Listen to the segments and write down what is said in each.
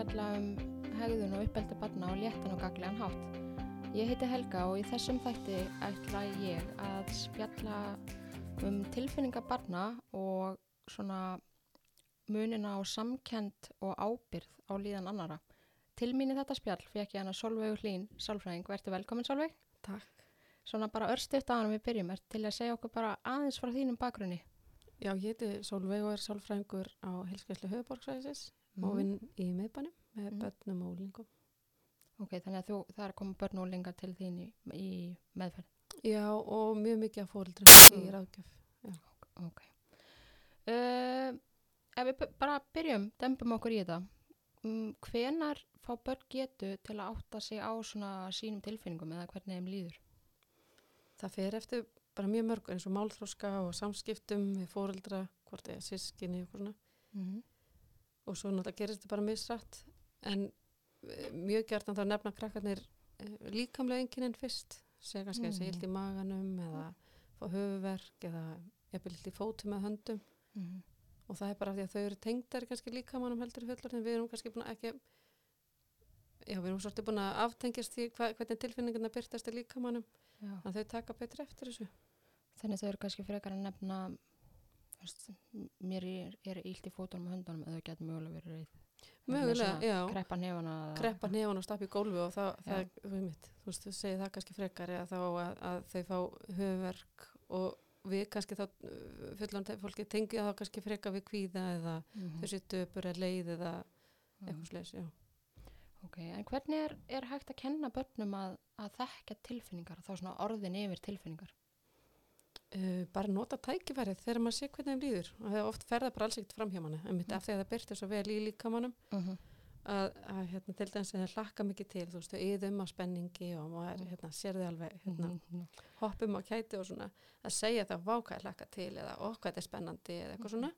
spjalla um hegðun og uppeldi barna og léttan og gaglegan hátt. Ég heiti Helga og í þessum þætti ætla ég að spjalla um tilfinningar barna og svona munina á samkend og ábyrð á líðan annara. Til mín í þetta spjall fekk ég hana Solveigur Hlín, sálfræðing. Verður velkomin Solveig. Takk. Svona bara örstuðt að hann við byrjum er til að segja okkur bara aðeins frá þínum bakgrunni. Já, ég heiti Solveig og er sálfræðingur á Helskeslu höfuborgsvæðisis Mhm. og vinn í miðbænum með Mhm. börnum og úlingum. Ok, þannig að þú, það er að koma börn og úlingar til þín í, í meðferð. Já, og mjög mikið af fóreldrum í Mm. ráðgjöf. Ok. Uh, ef við bara byrjum, dembum okkur í þetta. Um, hvenar fá börn getu til að átta sig á svona sínum tilfinningum eða hvernig þeim líður? Það fer eftir bara mjög mörg eins og málþróska og samskiptum við fóreldra, hvort eða sískinni og svona. Mm -hmm. Og svo náttúrulega gerist þetta bara misrætt en eh, mjög gert að það nefna krakkarnir eh, líkamlega enginn fyrst. Segja kannski að Mm. segja illt í maganum eða fá höfuverk eða jafnvel illt í fótum með höndum. og það er bara af því að þau eru tengdar kannski líkamannum heldur fullorðin við erum kannski búin að ekki já, við erum svolítið búin að aftengjast því hva, hvernig tilfinningarna byrtast í líkamannum Já. að þau taka betur eftir þessu Þannig að þau eru kannski frekar að nefna, veist, mér er, er ílt í fótunum og höndunum eða getur mögulega verið reyð. mögulega, já, Kreppa nefana. kreppa nefn og stappa í gólfi og það, það þú veist, þú segir það kannski frekar þá að, að þau fá höfverk og við kannski þá fullan fólki tengja þá kannski frekar við kvíða eða Mm -hmm. sittu upp er leið eða eitthvað sliðis, já Ok, en hvernig er, er hægt að kenna börnum að, að þekka tilfinningar þá svona orðin yfir tilfinningar? Uh, bara nota tækifærið þegar maður sé hvernig þeim líður og það oft ferða bara alls ekkert fram hjá manni einmitt Mm. af því að það byrtir svo vel í líkamannum Mm -hmm. að, að hérna, til dæmis að það hlakka mikið til þú veist, þau yðum á spenningi og maður Mm. hérna, sér þið alveg hérna, Mhm. hoppum á kæti og svona að segja það váka að hlakka til eða þetta er spennandi eða eitthvað svona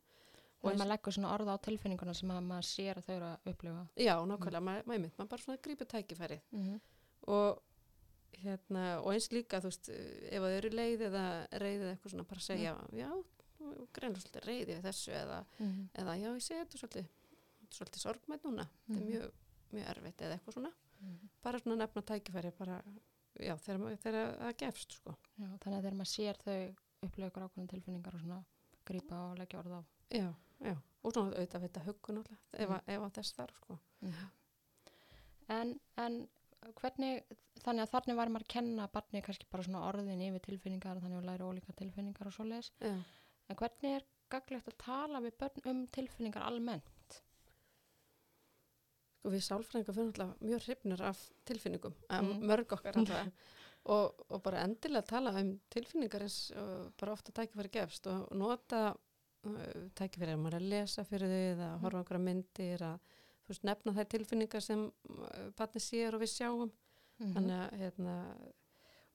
Og eins- maður leggur svona orða á tilfinninguna sem að maður sér að þau eru að upplifa. já, nákvæmlega, maður, maður, maður bara svona grípur tækifærið Mm og hérna, og eins líka þú veist, ef þau eru leið eða reyðið eitthvað svona bara segja, já, greinlega svolítið reyðið við þessu eða Mhm. eða já, ég segi þetta svolítið, þetta svolítið sorgmætt núna, þetta Mhm. er mjög, mjög erfitt eða eitthvað svona, bara svona nefna tækifæri, bara, já, þegar, það gefst, sko. Já, þannig að þegar maður sér þau upplifa ykkur ákveðin tilfinningar og svona grípa og leggja orða á. Já, já, og svona auðvitað að huggun alltaf, ef, Mm. að- ef að þess þarf, sko. En, en hvernig, þannig að þannig var maður að kenna barni kannski bara svona orðin yfir tilfinningar þannig að læra ólíka tilfinningar og svoleiðis. Já, En hvernig er gaglegt að tala við börn um tilfinningar almennt? sko við sálfræðingar fyrir alltaf mjög hrifnir af tilfinningum, mm. Mörg okkar alltaf, og, og bara endilega tala um tilfinningar eins og bara ofta tækifæri gefst og nota uh, tækifæri að maður er að lesa fyrir þau eða Mm. horfa einhverja myndir að nefna þær tilfinningar sem uh, barni sér og við sjáum Mhm. þannig að hérna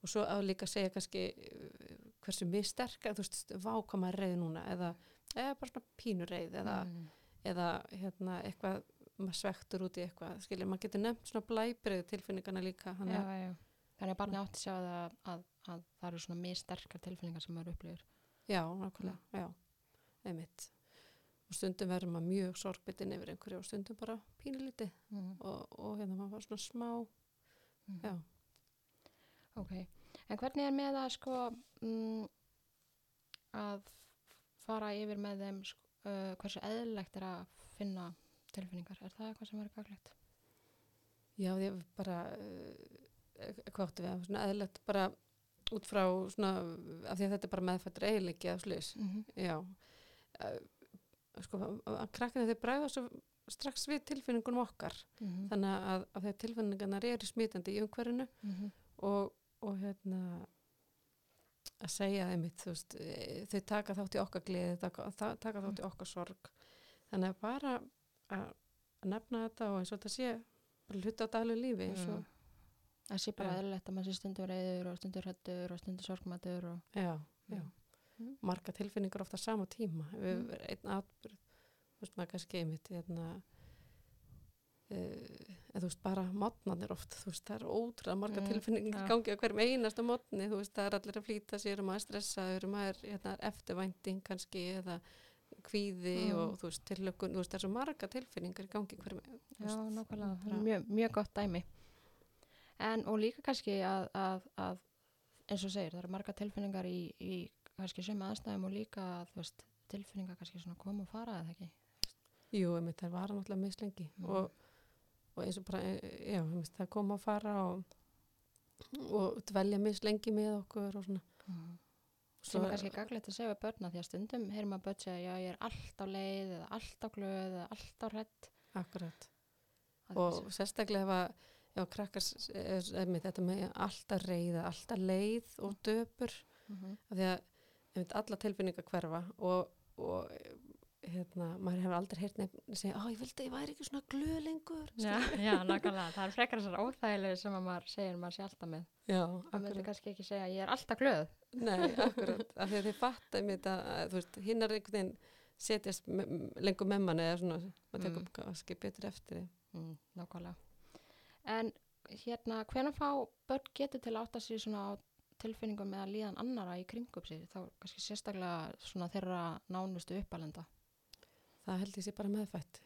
og svo að líka segja kannski uh, hversu mjög sterkar, þú veist, vákama reyð núna eða, eða bara svona pínur reyð eða, Mm. eða hérna eitthvað, maður svektur út í eitthvað skilja, maður getur nefnt svona blæbrið tilfinningana líka, Já, að já. Þannig að barni átti sjá að, að, að það eru svona mjög sterkar tilfinningar sem maður upplifir. já, nákvæmlega, já, einmitt og stundum verður maður mjög sorgbyttin yfir einhverju og stundum bara pínulítið Mm. og, og hérna maður var svona smá Mm. já, Ok, en hvernig er með að sko mm, að fara yfir með þeim sko, uh, hversu eðlilegt er að finna tilfinningar? Er það eitthvað sem er gaglegt? já, því að bara uh, hvað áttu við, svona eðlert bara út frá svona af því að þetta er bara meðfættur eiginleiki eða slis Mm -hmm. Já, uh, sko, að krakkina þeir bræða svo strax við tilfinningunum okkar Mm þannig að, að þegar tilfinningarnar eru smítandi í umhverfinu -hmm. og, og hérna að segja þeim e, þau taka þátt í okkar gleði, taka, taka þátt í okkar sorg þannig að bara að, nefna þetta og eins og þetta sé bara hluta á daglu lífi og, Það sé bara Já. eðlilegt að maður sé stundur reyður og stundur hrættur og stundur sorgmættur og... já, já Mm. marga tilfinningar ofta á sama tíma Mm. einn atbyrð þú veist maður kannski einmitt hérna uh, en þú veist bara mótnarnir oft, þú veist það er ótrúlega marga Mm, tilfinningar ja. ja. gangi á hverjum einasta mótni, þú veist það er allir að flýta sér og maður er stressaður og maður er hérna, eftirvænting kannski eða kvíði Mm. og þú veist, tilökun, þú veist, það er svo marga tilfinningar í gangi hverjum, Já, nákvæmlega, mjög, mjög gott dæmi. En, og líka kannski að, að, að eins og segir, það eru marga tilfinningar í, í kannski sömu aðstæðum og líka, þú veist, tilfinningar kannski svona koma og fara eða ekki. Jú, einmitt, það var náttúrulega mislengi Mm. og, og eins og bara, e- já, einmitt, það kom að fara og, og dvelja mislengi með okkur og svona. Mm. Svo er kannski gaglegt að segja við börna því að stundum heyrir maður börn segja, já, ég er alltaf leið eða alltaf glöð eða alltaf hrett. Akkurat. og sérstaklega ef að ef að krakkar s- er, einmitt, þetta með alltaf reyða, alltaf leið og döpur mm -hmm. af því að einmitt, alla tilfinningar hverfa og, og hérna, maður hefur aldrei heyrt nefn segja, á ég vildi að ég væri ekki svona glöð lengur Já, já, nákvæmlega. Það er frekar þessar óþægilegu sem að maður segir maður sé alltaf með. já Það myndi akkurat, kannski ekki segja, ég er alltaf glöð. nei, akkurat af því að þið fatta einmitt að, að þú veist, hinn er einhvern veginn setjast me, lengur með manni eða svona, maður tekur Mm. kannski betur eftir því Mm, nákvæmlega. En hérna, hvenær fá börn getur til að átta sig svona á tilfinningum eða líðan annara í kringum sig? Þá kannski sérstaklega svona þeirra nánustu uppalenda. Það held ég sé bara meðfætt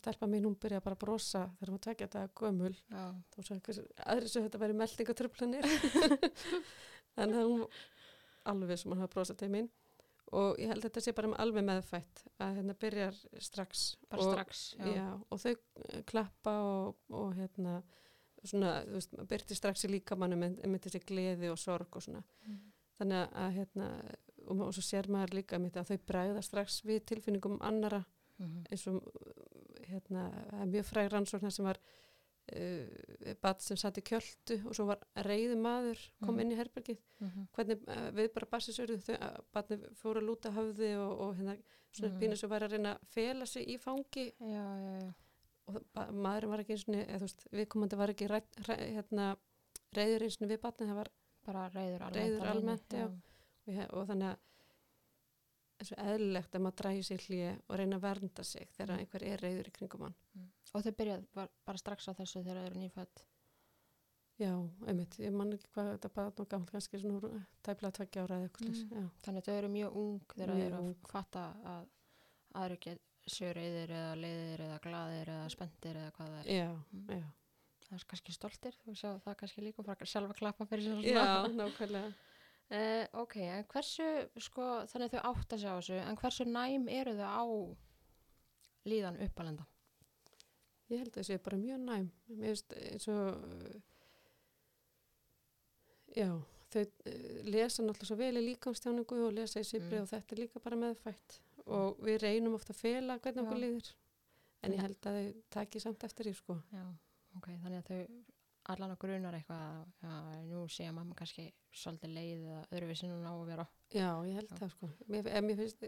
stelpa mín, hún byrja bara að brosa þegar hún tvekja þetta gömul Já, þá svo einhver aðri svo þetta væri meldingatröflanir en hún alveg sem hann hafa brosað til mín og ég held þetta sé bara alveg meðfætt að hérna byrjar strax bara og, strax. já. og þau eh, klappa og, og hérna svona, þú veist, byrti strax í líkamannu með, með þessi gleði og sorg og svona Mm. þannig að hérna og, og svo sér maður líka mitt að þau bræða strax við tilfinningum annara Mm eins og hérna, mjög fræg rannsóknar sem var uh, bat sem satt í kjöldu og svo var reyði maður kom Mhm. inn í herbergið -hmm. hvernig uh, við bara bassisörðu þau batni fóru að lúta höfði og, og hérna svona Mhm. mm. pínu sem var að reyna að fela sig í fangi Já, já, já. og maðurinn var ekki eins og viðkomandi var ekki ræ, ræ, hérna, reyður eins og við batni það var Bara reyður almennt. Alveg, almennt, já. ég- og þannig að eins og eðlilegt að maður drægi sér hlýja og reyna að vernda sig þegar Mm. einhver er reyður í kringum hann Og þau byrjað bara, bara strax á þessu þegar þau eru nýfætt. Já, einmitt, ég man ekki hvað þetta bara nú gamalt, kannski svona tæplega tveggja ára eða eitthvað Mm. mm. Þannig að þau eru mjög ung þegar þau eru að fatta að aðri get séu reyðir eða leiðir eða glaðir eða spendir eða hvað það er. já, Mm. já. Það er kannski stoltir, þú sjá það kannski líka og fara sjálfa að klappa fyrir sér Já, nákvæmlega. Uh, ok, en hversu, sko, þannig þau átt að sjá þessu, en hversu næm eru þau á líðan uppalenda? Ég held að það sé bara mjög næm. Mér finnst eins og, uh, já, þau uh, lesa náttúrulega svo vel í líkamstjáningu og lesa í sifri Mm. og þetta er líka bara meðfætt. Og við reynum ofta að fela hvernig okkur líður. En ég held að þau taki samt eftir því, sko. Já, ok, þannig að þau allan að grunar eitthvað, já, nú sé að mamma kannski svolítið leið eða öðruvísi núna á að vera. Já, ég held Já. það, sko. Mér, ef mér finnst.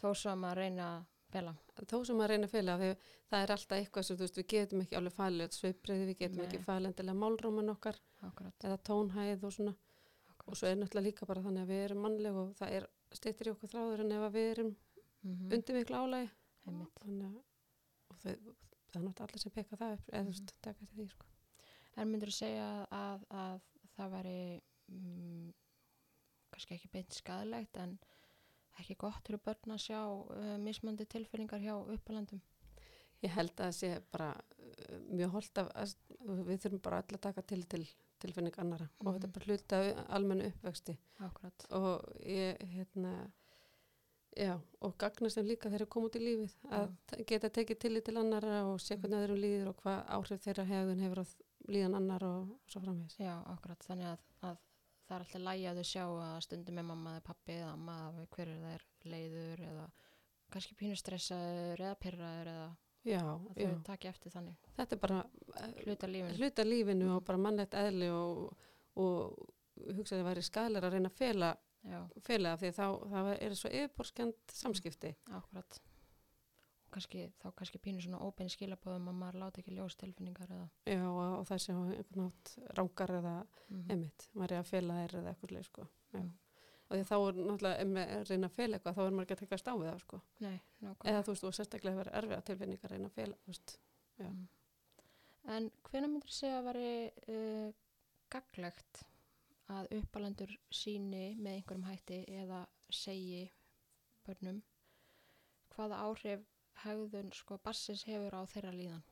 Þó svo að maður reyna að bela. Þó sem maður reyna að fela, það er alltaf eitthvað sem, veist, við getum ekki alveg falið svipriði, við getum Nei. ekki falið endilega málróman okkar Akkurat, eða tónhæð og svona. og akkurat. svo er náttúrulega líka bara þannig að við erum mannleg og það er stýttir í okkur þráður en ef að við erum Mm undir miklu álægi þannig að og það er náttúrulega allir sem peka það upp eða þú veist, taka til því sko. En myndur þú segja að, að það væri mm, kannski ekki beint skadalegt en ekki gott fyrir börn að sjá uh, mismandi tilfinningar hjá uppalendum? ég held að það sé bara uh, mjög holdt af að, við þurfum bara öll að taka til til tilfinning annara og þetta er Mhm. bara hluta af almennu uppvexti Akkurat. og ég hérna já, og gagnast þeim líka þegar þeir koma út í lífið að ta- geta tekið tillit til annara og sé hvernig þeirrum líður og hvað áhrif þeirra hegðun hefur á líðan annar og, og svo framvegis Já, akkurat. Þannig að, að það er alltaf lægi að þau sjá að stundum með mamma eða pappi eða amma eða hver er þeir leiður eða kannski pínu stressaður eða pyrraður eða já, að þau taki eftir þannig. þetta er bara eh, Hluta lífinu. hluta lífinu og bara mannlegt eðli og, og hugsa að það væri skæðlega að reyna að fela, fela því þá það er svo yfirborskend samskipti akkurat. Kannski, þá kannski pínu svona óbein skilabóðum að maður láti ekki ljós tilfinningar eða. já, og, það sé á einhvern nátt rángar eða Mm emitt, maður er að fela þær eða eitthvað sko. Já. Mm. og því þá er náttúrulega ef maður að reyna að fela eitthvað þá er maður ekki að tekast á við það sko. Nei, nákvæmlega. eða þú veist, og sérstaklega hefur erfiða tilfinningar að reyna að fela þú veist. Mm. En hvenær myndir segja að veri uh, gaglegt að uppalendur síni með einhverjum hætti eða segi börnum hvaða áhrif hegðun sko barsins hefur á þeirra líðan.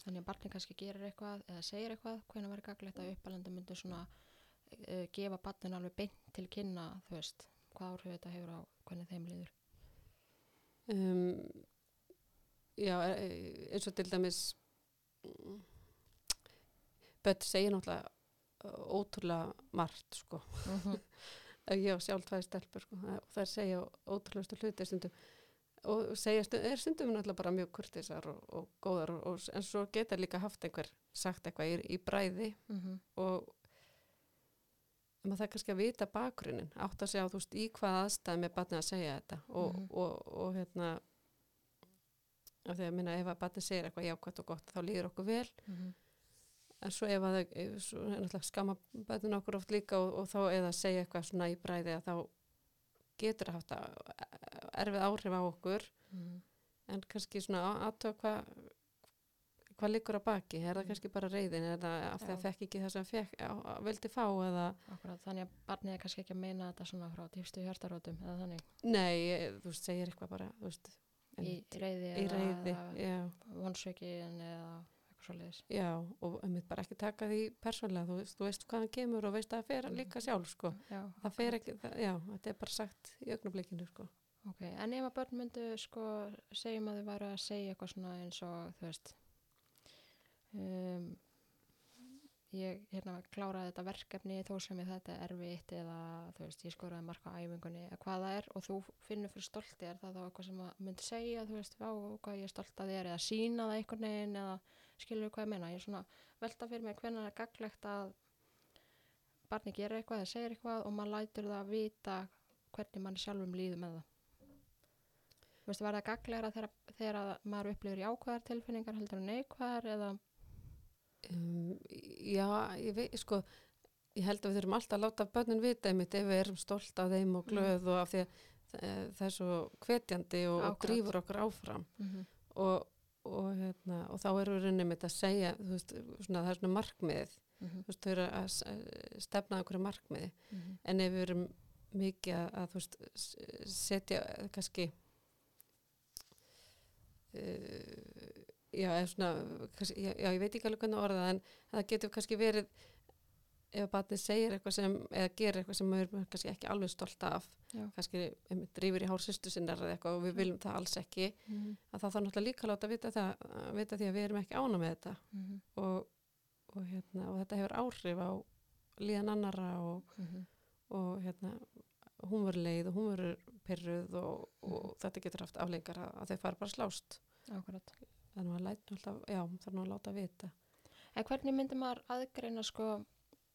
Þannig að barni kannski gerir eitthvað eða segir eitthvað, hvernig verður gaglegt að uppalenda myndu svona uh, gefa barnin alveg beint til kynna þú veist, hvað áhrif þetta hefur á hvernig þeim líður. Um, já, e- e- eins og til dæmis börn segir náttúrulega uh, ótrúlega margt sko. Mm -hmm. ég á sjálf tvæði stelpur sko, og það er segja ótrúlega hluti stundum og segja stundum, er stundum náttúrulega bara mjög kurtisar og, og góðar og, og, en svo geta líka haft einhver sagt eitthvað í, í bræði. Mm -hmm. og maður það er kannski að vita bakgrunin átt að segja þú veist í hvað aðstæðum er barnið að segja þetta. Og, og, og hérna af því að minna ef að barnið segir eitthvað jákvæmt og gott þá líður okkur vel. En svo ef að það skama bætun okkur oft líka og, þá eða segja eitthvað svona í bræði að þá getur það haft að- erfið áhrif á okkur. Mhm. en kannski svona aðtöða hvað hvað liggur að baki, er það Mm. kannski bara reyðin er það af því að Já. fekk ekki það sem fekk, á, vildi fá eða? Akkurat, þannig að barnið er kannski ekki að meina þetta svona frá dýfstu hjartarótum eða þannig. Nei, þú veist, segir eitthvað bara veist, í reyði eða já, vonsökin eða eitthvað svoleiðis. Já, og einmitt bara ekki taka því persónlega, þú veist, þú veist hvað hann kemur og veist að það fer Mm. líka sjálf, sko. Já, það fer ekki, það, já, þetta er bara sagt í augnablikinu, sko Ok, en ef að börn myndu sko segjum að þau væru að segja eitthvað svona eins og þú veist um, ég hérna kláraði þetta verkefni þó sem ég þetta er erfitt eða þú veist ég skoraði marka á æfingunni eða hvað það er og þú finnur fyrir stolti er það þá eitthvað sem að myndi segja þú veist, vá, hvað ég er stolt að þér eða sína það einhvern veginn eða skilur hvað ég meina, ég er svona velta fyrir mig hvernig er gaglegt að barni gerir eitthvað eða segir eitthvað og maður lætur það að vita hvernig mann sjálfum líður með það. Þú veist, var það gaglegra þegar, þegar maður upplifir jákvæðar tilfinningar heldur en neikvæðar eða? Um, já, ég veit, sko ég held að við þurfum alltaf að láta börnin vita einmitt ef við erum stolt af þeim og Mm. glöð og af því að það, er svo hvetjandi og, og drýfur okkur áfram. Mm -hmm. og, og, hérna, og þá erum við rauninni mitt að segja, veist, svona, það er svona markmiðið, þú veist, þau eru að stefna að einhverju markmiði, en ef við erum mikið að, veist, setja kannski uh, já, svona kannski, já, ég veit ekki alveg hvernig að orða en það getur kannski verið ef að batnið segir eitthvað sem eða gerir eitthvað sem maður er kannski ekki alveg stolt af Já. kannski drýfur í hársystu sinnar eða eitthvað og við viljum það alls ekki Mhm. að það þarf náttúrulega líka að láta vita það að vita því að við erum ekki ána með þetta Mhm. og, og, hérna, og þetta hefur áhrif á líðan annara og, Mhm. og hérna, hún verður leið og hún verður pyrruð og, og þetta getur haft aflengar að, þau fara bara slást. Akkurat. þannig að læt, alltaf, já, nú að láta vita. En hvernig myndi maður aðgreina sko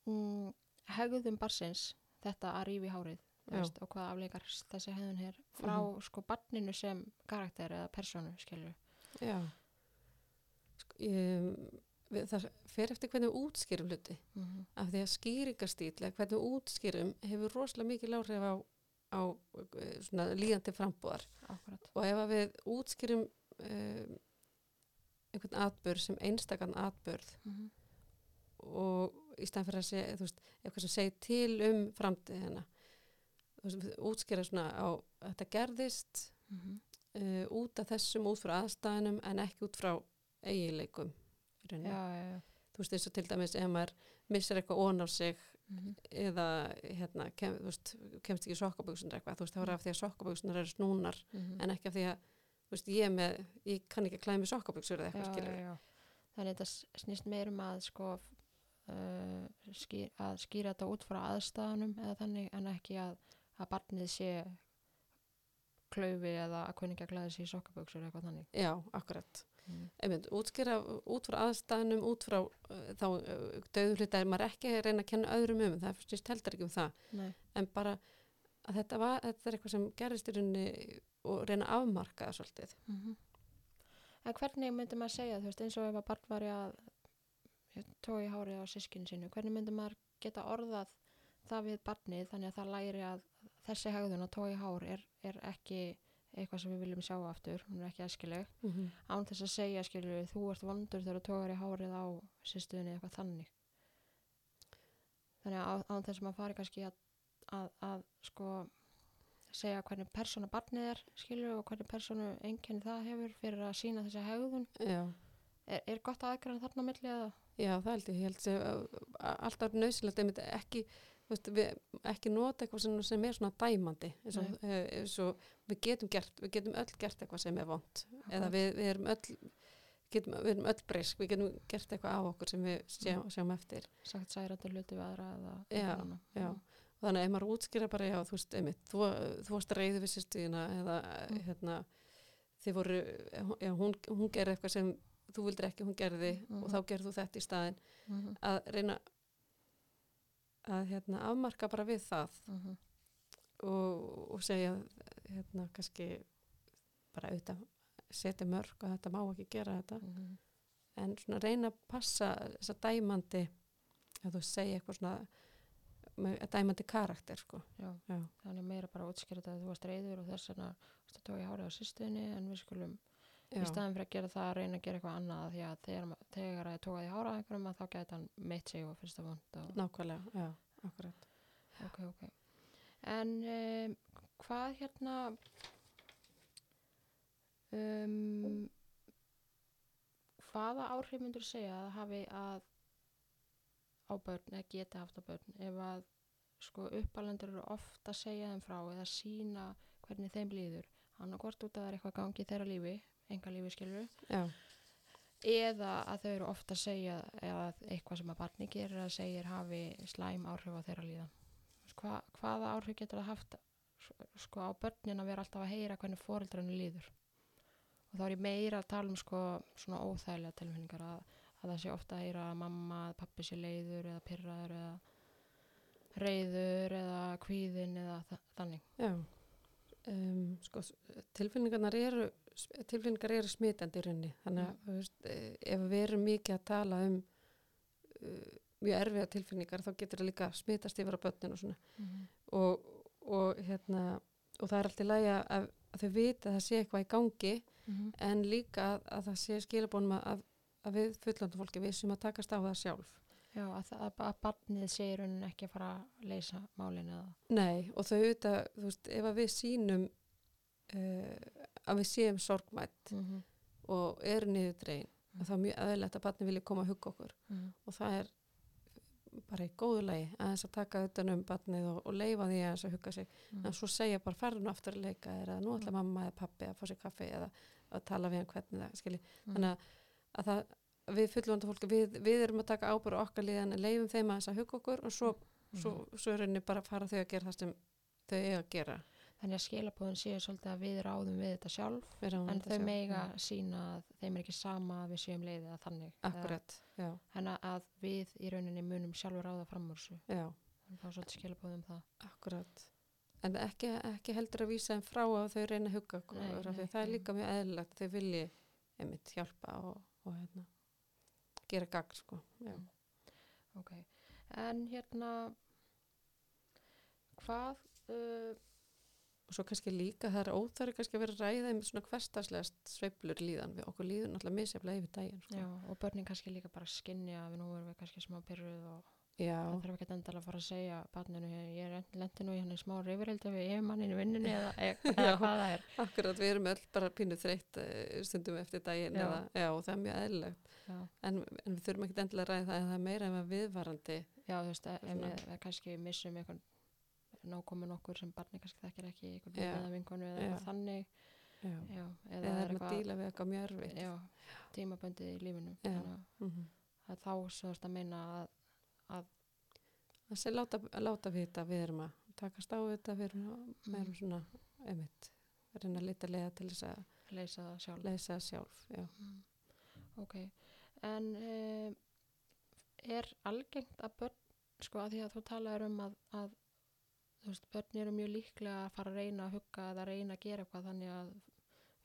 mm, hegðum barsins þetta að rífi hárið veist, og hvað afleikar þessi hegðun hér frá Mhm. sko barninu sem karakter eða personu skilur já. Sko, ég, við, það fer eftir hvernig við útskýrum hluti mm -hmm. af því að skýringastíl eða hvernig við útskýrum hefur rosalega mikið láhrif á, á eh, svona líðandi frambúðar Akkurat. og ef við útskýrum um, einhvern atbörð sem einstakann atbörð Mm -hmm. og í stæðan fyrir að segja, veist, eitthvað sem segir til um framtíðina útskýra svona á að þetta gerðist Mhm. uh, út af þessum, út frá aðstæðanum en ekki út frá eiginleikum Já, já, já. þú veist, eins og til dæmis ef maður missir eitthvað ón á sig Mm eða hérna, kem, veist, kemst ekki sokkaböksunar eitthvað, þú veist, þá er Mm. af því að sokkaböksunar eru snúnar -hmm. en ekki af því að veist, ég, með, ég kann ekki að klæða mig sokkaböksur eða eitthvað skilur. Þannig þetta s- snýst meir um að sko uh, skýr, að skýra þetta út frá aðstæðanum eða þannig en ekki að, að barnið sé klaufi eða að kunni ekki að klæða sér sokkaböksur eitthvað þannig. já, akkurat Mm. einmitt, útskýra út frá aðstæðanum út frá uh, þá uh, döðu hluta er maður ekki að reyna að kenna öðrum um það fyrst heldur ekki um það Nei. en bara að þetta, var, þetta er eitthvað sem gerist í rauninni og reyna að afmarka það svolítið Mm En hvernig myndi maður segja, þú veist, eins og ef að barn var að tói hárið á sískinu sínu, hvernig myndi maður geta orðað það við barnið þannig að það læri að þessi hegðun að tói hár er, er ekki eitthvað sem við viljum sjá aftur, hún er ekki æskileg, mm -hmm. án þess að segja, skilju, þú ert vondur þegar þú tógar í hárið á sýstuðinni eitthvað þannig. Þannig að án þess að maður fari kannski að, að, að sko segja hvernig persóna barnið er skilur og hvernig persónu einkenni það hefur fyrir að sína þessa hegðun er, er gott að aðgræna þarna milli eða já, það held ég, ég held sem alltaf einmitt ekki veist, við, ekki nota eitthvað sem, sem er svona dæmandi eins og, eh, eins og við getum gert, við getum öll gert eitthvað sem er vond eða við, við erum öll getum, við erum öll breysk, við getum gert eitthvað á okkur sem við sjá, sjáum eftir. Sagt særandi hluti við aðra eða Já, já. og þannig að ef maður útskýra bara já, þú veist, einmitt, þú, þú varst reyðu við sýstuðina eða Mm. hérna þið voru, já, hún, hún gerði eitthvað sem þú vildir ekki, hún gerði Mhm. og þá gerði þú þetta í staðin Mhm, að reyna að hérna afmarka bara við það. Mhm, og, og segja hérna kannski bara auðvitað setja mörg og þetta má ekki gera þetta. Mhm. en svona reyna að passa þessa dæmandi að þú segja eitthvað svona með dæmandi karakter sko. Já, já, þannig meira bara útskýra þetta að þú varst reyður og þess vegna varst að tóka í hárið á sýstuðinni en við skulum já, í staðin fyrir að gera það að reyna að gera eitthvað annað því að þegar, þegar að ég tóka í hárið á einhverjum að þá gæti hann meitt sig og finnst það vond og nákvæmlega, já, akkurat. Ok, ok. En um, hvað hérna um, hvaða áhrif myndur segja að hafi að á börn eða geti haft á börn? Ef að sko uppalendur eru ofta að segja þeim frá eða sína hvernig þeim líður. Annarkvort út að það er eitthvað gangi í þeirra lífi enga lífi skilur já, eða að þau eru ofta að segja eða eitthvað sem að barni gerir að segir hafi slæm áhrif á þeirra líðan. Hva, hvaða áhrif getur það haft sko á börnin að vera alltaf að heyra hvernig fóreldrarnu líður? Og þá er ég meira að tala um sko svona óþægilega tilfinningar að, að það sé ofta að heyra að mamma, að pappi sé leiður eða pyrraður eða reyður eða kvíðin eða þa þannig. Já. Um, sko, tilfinningarnar eru tilfinningar eru smitandi í rauninni. Þannig að þú veist, eh, ef við erum mikið að tala um uh, mjög erfiða tilfinningar þá getur það líka smitast yfir á börnin og svona. Og, og hérna og það er alltaf lægi að, að þau vita að það sé eitthvað í gangi en líka að, að það sé skilabónum að, að við fullandu fólki við sem að takast á það sjálf. Já, að, að, að barnið sé í rauninni ekki að fara að leysa málin eða Nei, og þau auðvitað, þú veist, ef að við sínum uh, að við séum sorgmætt mm -hmm. og eru niður dregin, að það er mjög aðeinlegt að barni vilja koma að hugga okkur og það er bara í góðu lagi að þess að taka utan um barnið og, og leifa því að þess að hugga sig en svo segja bara farðu nú aftur að leika eða nú ætla Mm. mamma eða pappi að fá sér kaffi eða að tala við hann hvernig það skilji Mm. þannig að, að það við fullvanda fólki, við, við erum að taka ábyrð á okkar liðan en leifum þeim að þess að hugga okkur og svo, Mhm. svo, svo er rauninni bara að fara þau að gera það sem þau eiga að gera Þannig að skilabóðin séu svolítið að við ráðum við þetta sjálf en þetta þau sjálf. mega Já. sína að þeim er ekki sama að við séum leiðið að þannig Akkurat, já, en að við í rauninni munum sjálfur ráða fram úr þessu já, en þá svolítið skilabóðum það akkurat en ekki, ekki heldur að vísa þeim frá að þau reyna að hugga okkur Nei, nei, að það er nei. líka mjög eðlilegt að þau vilji einmitt hjálpa og, og hérna, gera gagn sko. já. Mm. Ok, en hérna hvað uh, og svo kannski líka það er óþæri kannski að vera ræða með svona hverstaslegast sveiflur líðan við okkur líður náttúrulega misjaflega yfir daginn sko. já, og börnin kannski líka bara skinja að við nú erum við kannski smá pyrruð og já, það þarf ekki endalega að fara að segja barninu, ég er lendi nú í hann í smá reyfirildi við yfirmannin í vinnunni eða, eða hvað það er akkurat við erum öll bara pínu þreytt eh, stundum eftir daginn Já. eða, já, og það er mjög eðlilegt já, en, en við þurfum ekki endilega að ræða það en það er meira en viðvarandi já þú veist, ef Svona. við, við kannski missum einhvern nákomin okkur sem barni kannski þekkir ekki einhvern veginn eða vinkonu eða eitthvað þannig já. já, eða, eða er erum að díla við eitthvað mjög erfitt já, tímaböndið í lífinu þannig að Mhm. það er þá veist að meina að, að að sé láta, láta vita að við erum að takast á þetta við erum, að, við erum svona einmitt, að reyna að lita leiða til þess að leysa það sjálf leysa sjálf já. Mm. ok, en um, er algengt að börn sko að því að þú talaður um að, að þú veist, börn eru mjög líklega að fara að reyna að hugga eða reyna að gera eitthvað þannig að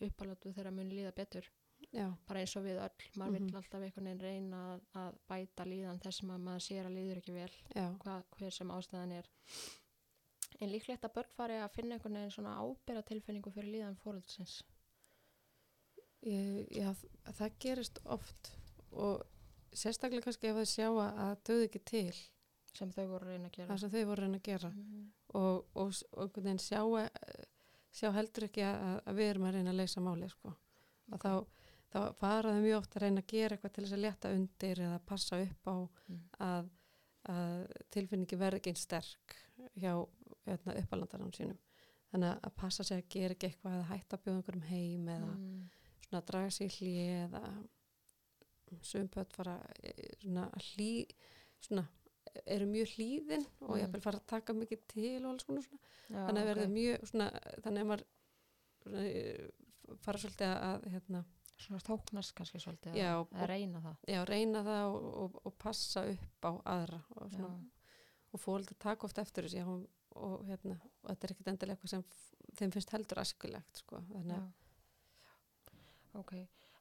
uppalötu þeirra muni líða betur. Já, bara eins og við öll, maður Mhm. vill alltaf einhvern veginn reyna að, að bæta líðan þess að maður sér að líður ekki vel já, hvað, hver sem ástæðan er. En líklegt að börn fari að finna einhvern veginn svona ábyrra tilfinningu fyrir líðan fóröldsins ég, já það- gerist oft og sérstaklega kannski ef það sjá að döði ekki til sem þau voru að reyna að gera það sem þau voru að reyna að gera Mhm. og, og, og veginn sjá, eh, sjá heldur ekki að, að við erum að reyna að leysa máli sko. og Ok. þá, þá fara þau mjög oft að reyna að gera eitthvað til þess að létta undir eða passa upp á Mm. að, að tilfinningi verði ekki einn sterk hjá hérna, uppalandarann sínum þannig að passa sig að gera ekki eitthvað eða hætta að bjóða einhverjum heim eða Mm. svona að draga sig í hlý eða sumpöld fara eh, svona að hlý svona eru mjög hlýðin og Mm. ég vil fara að taka mikið til og alls konar svona Já, þannig að ok. verði mjög svona þannig að maður svona, eh, fara svolítið að hérna, svona þóknast kannski svolítið Já, að, að reyna það já, reyna það og, og, og passa upp á aðra og, og fólk taka oft eftir þessi og, og, hérna, þetta er ekkit endilega eitthvað sem þeim finnst heldur askulegt sko. þannig að. Ok,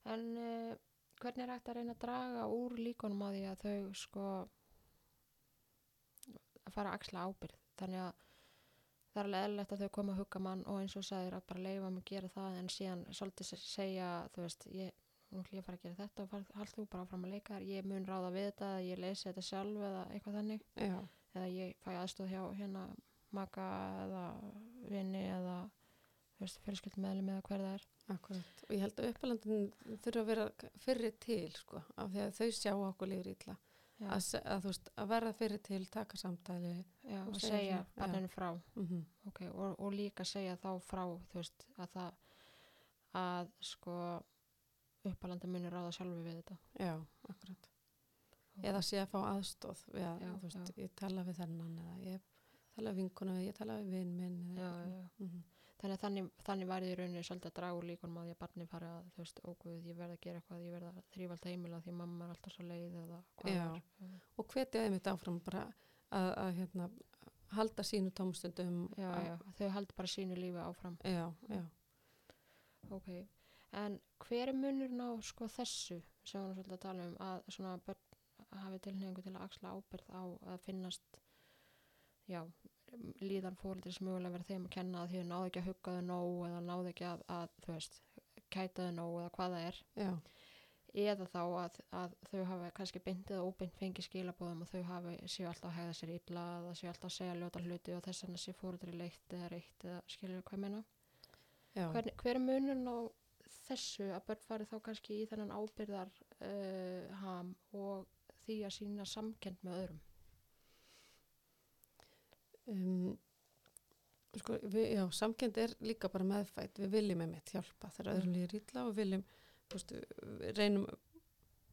en uh, hvernig er hægt að reyna að draga úr líkunum á því að þau sko að fara að axla ábyrð þannig að það er alveg eðlilegt að þau koma að hugga mann og eins og sagðir að bara leifa mig að gera það en síðan svolítið se- segja þú veist, ég, nú ég að fara að gera þetta og hald þú bara áfram að leika þér, ég mun ráða við þetta ég lesi þetta sjálf eða eitthvað þannig. Já, eða ég fæ aðstóð hjá hérna maka eða vini eða þú veist, fjölskyldmeðlum eða hver það er. Akkurat. Og ég held að uppalandin þurfa að vera fyrri til sko, af því að þau sjá okkur líður ítla að, að, veist, að verða fyrir til taka samtali já, og og segja já. barninu frá mm ok, og, og líka segja þá frá veist, að það að sko uppalandi munir ráða sjálfu við þetta já, akkurat eða sé að fá aðstóð að, Já, veist, já. ég tala við þennan eða ég tala við vinkuna ég tala við vinn minn eða já, eitthvað. já. Mhm. Þannig að þannig, þannig væri í rauninni svolítið að draga úr líkunum á því að barni fari að þú veist, óguð, ég verð að gera eitthvað ég verð að þrýfa alltaf heimila því mamma er alltaf svo leið eða hvað er. Og hvetja þeim þetta áfram bara að, að hérna, halda sínu tómstundum já, að- já, þau haldi bara sínu lífi áfram. Já, já, ok, en hver er munurinn á sko þessu sem við svolítið að tala um að svona börn hafi tilhengu til að axla ábyrð á að finnast já, líðan fóreldris mögulega verið þeim að kenna að þau náðu ekki að hugga þau nóg eða náðu ekki að, að þú veist, kæta þau nóg eða hvað það er. Já, eða þá að, að þau hafi kannski bindið og óbind fengið skilabóðum og þau hafi séu alltaf að hegða sér illa eða séu alltaf að segja ljóta hluti og þess vegna sé fóreldri leitt eða reitt eða skilur hvað meina? Hver er munun á þessu að börn fari þá kannski í þennan ábyrðar uh, ham og því að sína samkend með öðrum Um, sko, við, já, samkend er líka bara meðfætt, við viljum einmitt hjálpa þegar öðrum Mm. líður illa og viljum veist, við reynum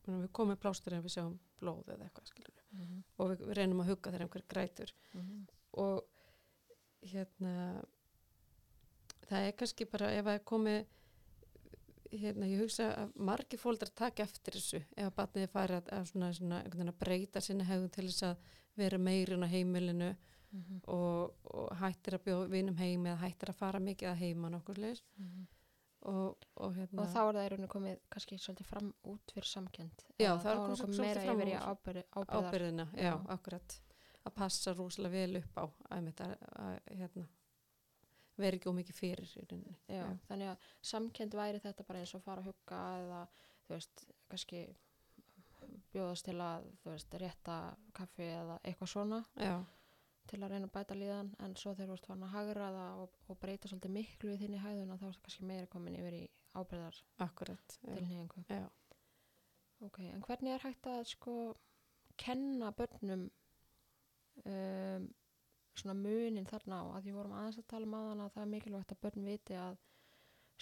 við komum plástur en við sjáum blóð eða eitthvað mm -hmm. og við, við reynum að hugga þegar einhver grætur og hérna það er kannski bara ef það er komið hérna ég hugsa að margi fóldrar taka eftir þessu ef að batniði fari að, að, svona, svona, að breyta sinni hegðun til þess að vera meirin á heimilinu og, og hættir að bjóða vinum heim eða hættir að fara mikið að heima nokkur leis og, og hérna og þá er það í rauninu komið kannski svolítið fram út fyrir samkend Já, það er þá komið meira fram yfir í ábyrðina, já, Já. akkurat. Að passa rúslega vel upp á að, að, að hérna veri ekki ómikið fyrir í rauninni. Já, Já. þannig að samkend væri þetta bara eins og fara að hugga eða þú veist, kannski bjóðast til að þú veist, rétta kaffi eða eitthvað svona. Já, til að reyna að bæta líðan en svo þegar þú ert farin að hagraða og, og breyta svolítið miklu í þinni hæðuna þá ertu kannski meira komin yfir í ábyrðar akkurat tilhengu. já. Ok, en hvernig er hægt að sko kenna börnum um, svona munin þarna á að því vorum aðeins að tala um aðan að það er mikilvægt að börn viti að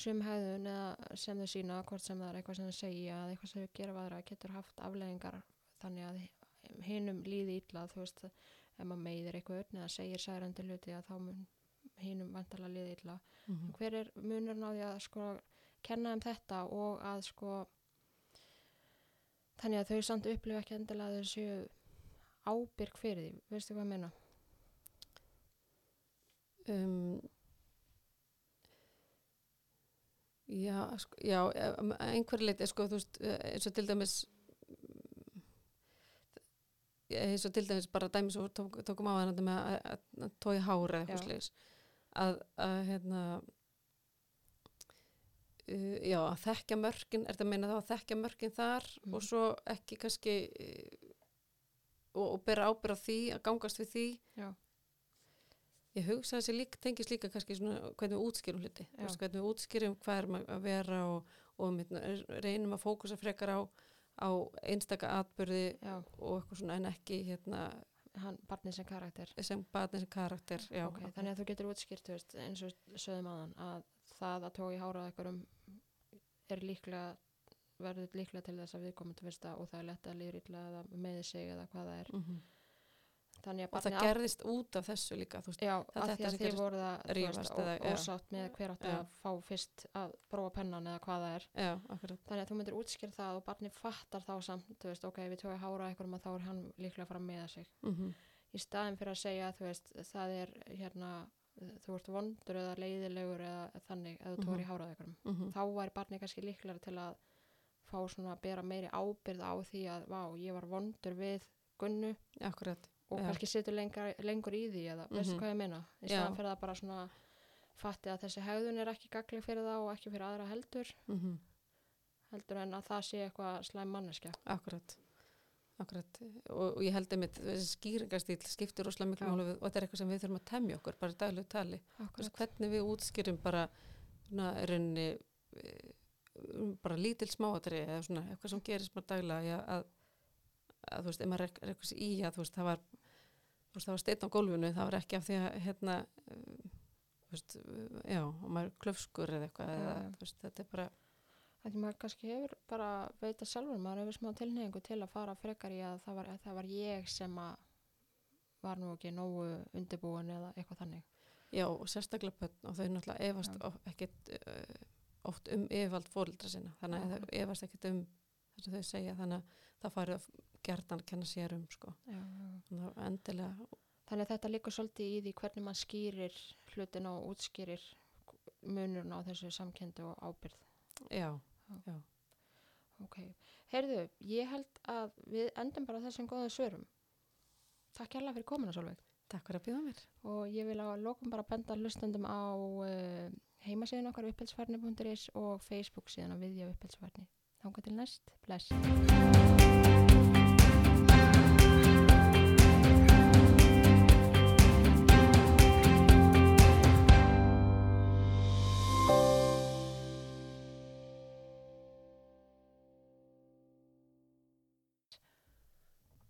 sum hæðun eða sem þau sína hvort sem það er eitthvað sem þau segja eða eitthvað sem þau gera vaðra getur haft afleðingar þannig að hinum líði illa þú veist ef maður meiðir eitthvað eða segir særandi hluti að þá mun hinum vantarlega líði illa. Mm hver er munurinn á því að sko kenna um þetta og að sko þannig að þau samt upplifa ekki endilega séu ábyrg fyrir því, veistu hvað ég meina? um, já, sko, já um, að einhverju leiti sko, þú veist, eh, eins og til dæmis eins og til dæmis bara dæmis og tók, tókum á það með að, tói hára eða eitthvað sliðis að, að hérna uh, já, að þekkja mörkin er þetta að meina þá að þekkja mörkin þar Mhm. og svo ekki kannski uh, og, og bera ábyrð á því að gangast við því. Já. ég hugsa þessi líka, tengist líka kannski svona hvernig við útskýrum hluti. Hvernig við útskýrum hvað er maður að vera og, og reynum að fókusa frekar á, á einstaka atbyrði Já, og eitthvað svona en ekki hérna hann, barnið sem karakter. sem batni sem karakter já, ok, þannig að þú getur útskýrt, þú veist, eins og sögðum aðan, að það að tóa í hárað einhverjum er líklega, verður líklega til þess að viðkomandi fyrst og það er lett að líður illa eða meði sig eða hvað það er. Þannig að og það gerðist út af þessu líka veist, Já, Það að því þetta að þið að ó- já. ósátt með hver átti Já. að fá fyrst að prófa pennan eða hvað það er. já, Þannig að þú myndir útskýra það og barnið fattar þá samt, þú veist, ok, við tóðum að hára einhverjum að þá er hann líklega að fara að meða sig. mm Í staðin fyrir að segja, þú veist, það er hérna, þú ert vondur eða leiðilegur eða þannig eða þú tóður í Mhm. hárað einhverjum. -hmm. Þá væri barnið kannski líklega til að fá svona að bera meiri ábyrð á því að, vá, ég var vondur við gunnu akkurat og Já. kannski setur lengur, lengur í því eða veistu Mhm. hvað ég meina? Í staðan fyrir að bara svona fatti að þessi hegðun er ekki gagleg fyrir það og ekki fyrir aðra heldur. Mm heldur en að það sé eitthvað slæm manneskja. Akkurat. Akkurat. Og, og ég held einmitt þessi skýringastíl skiptir rosalega miklu við- og þetta er eitthvað sem við þurfum að temja okkur bara í daglegu tali. Akkurat. hvernig við útskýrum bara rauninni eh, bara lítil smáatri eða svona eitthvað sem gerist bara daglega já, að, að þú veist, ef maður eitthvað í að þú veist, það var veist, það var steinn á gólfinu, það var ekki af því að hérna þú veist, já, og maður klöfskur eða eitthvað, eða, veist, þetta er bara að því maður kannski hefur bara veita sjálfur maður hefur smá tilneyingu til að fara frekar í að það var, að það var ég sem að var nú ekki nógu undirbúin eða eitthvað þannig. Já, og sérstaklega börn og þau náttúrulega efast of, ekkit uh, oft um yfirvald fóreldra sinna þannig að Já. þau efast ekkit um það sem þau segja þannig að það farið að gertan kenna sér um sko. já, já. endilega þannig að þetta líkur svolítið í því hvernig maður skýrir hlutin og útskýrir munurinn á þessu samkendi og ábyrð já, Ok, heyrðu, ég held að við endum bara á þessum góðum svörum. Takk hérlega fyrir komuna, Solveig. takk fyrir að bjóða mér Og ég vil á lokum bara benda hlustendum á uh, heimasíðun okkar uppelsfarni.is og Facebook síðan að viðja uppelsfarni. Þángu til næst, bless.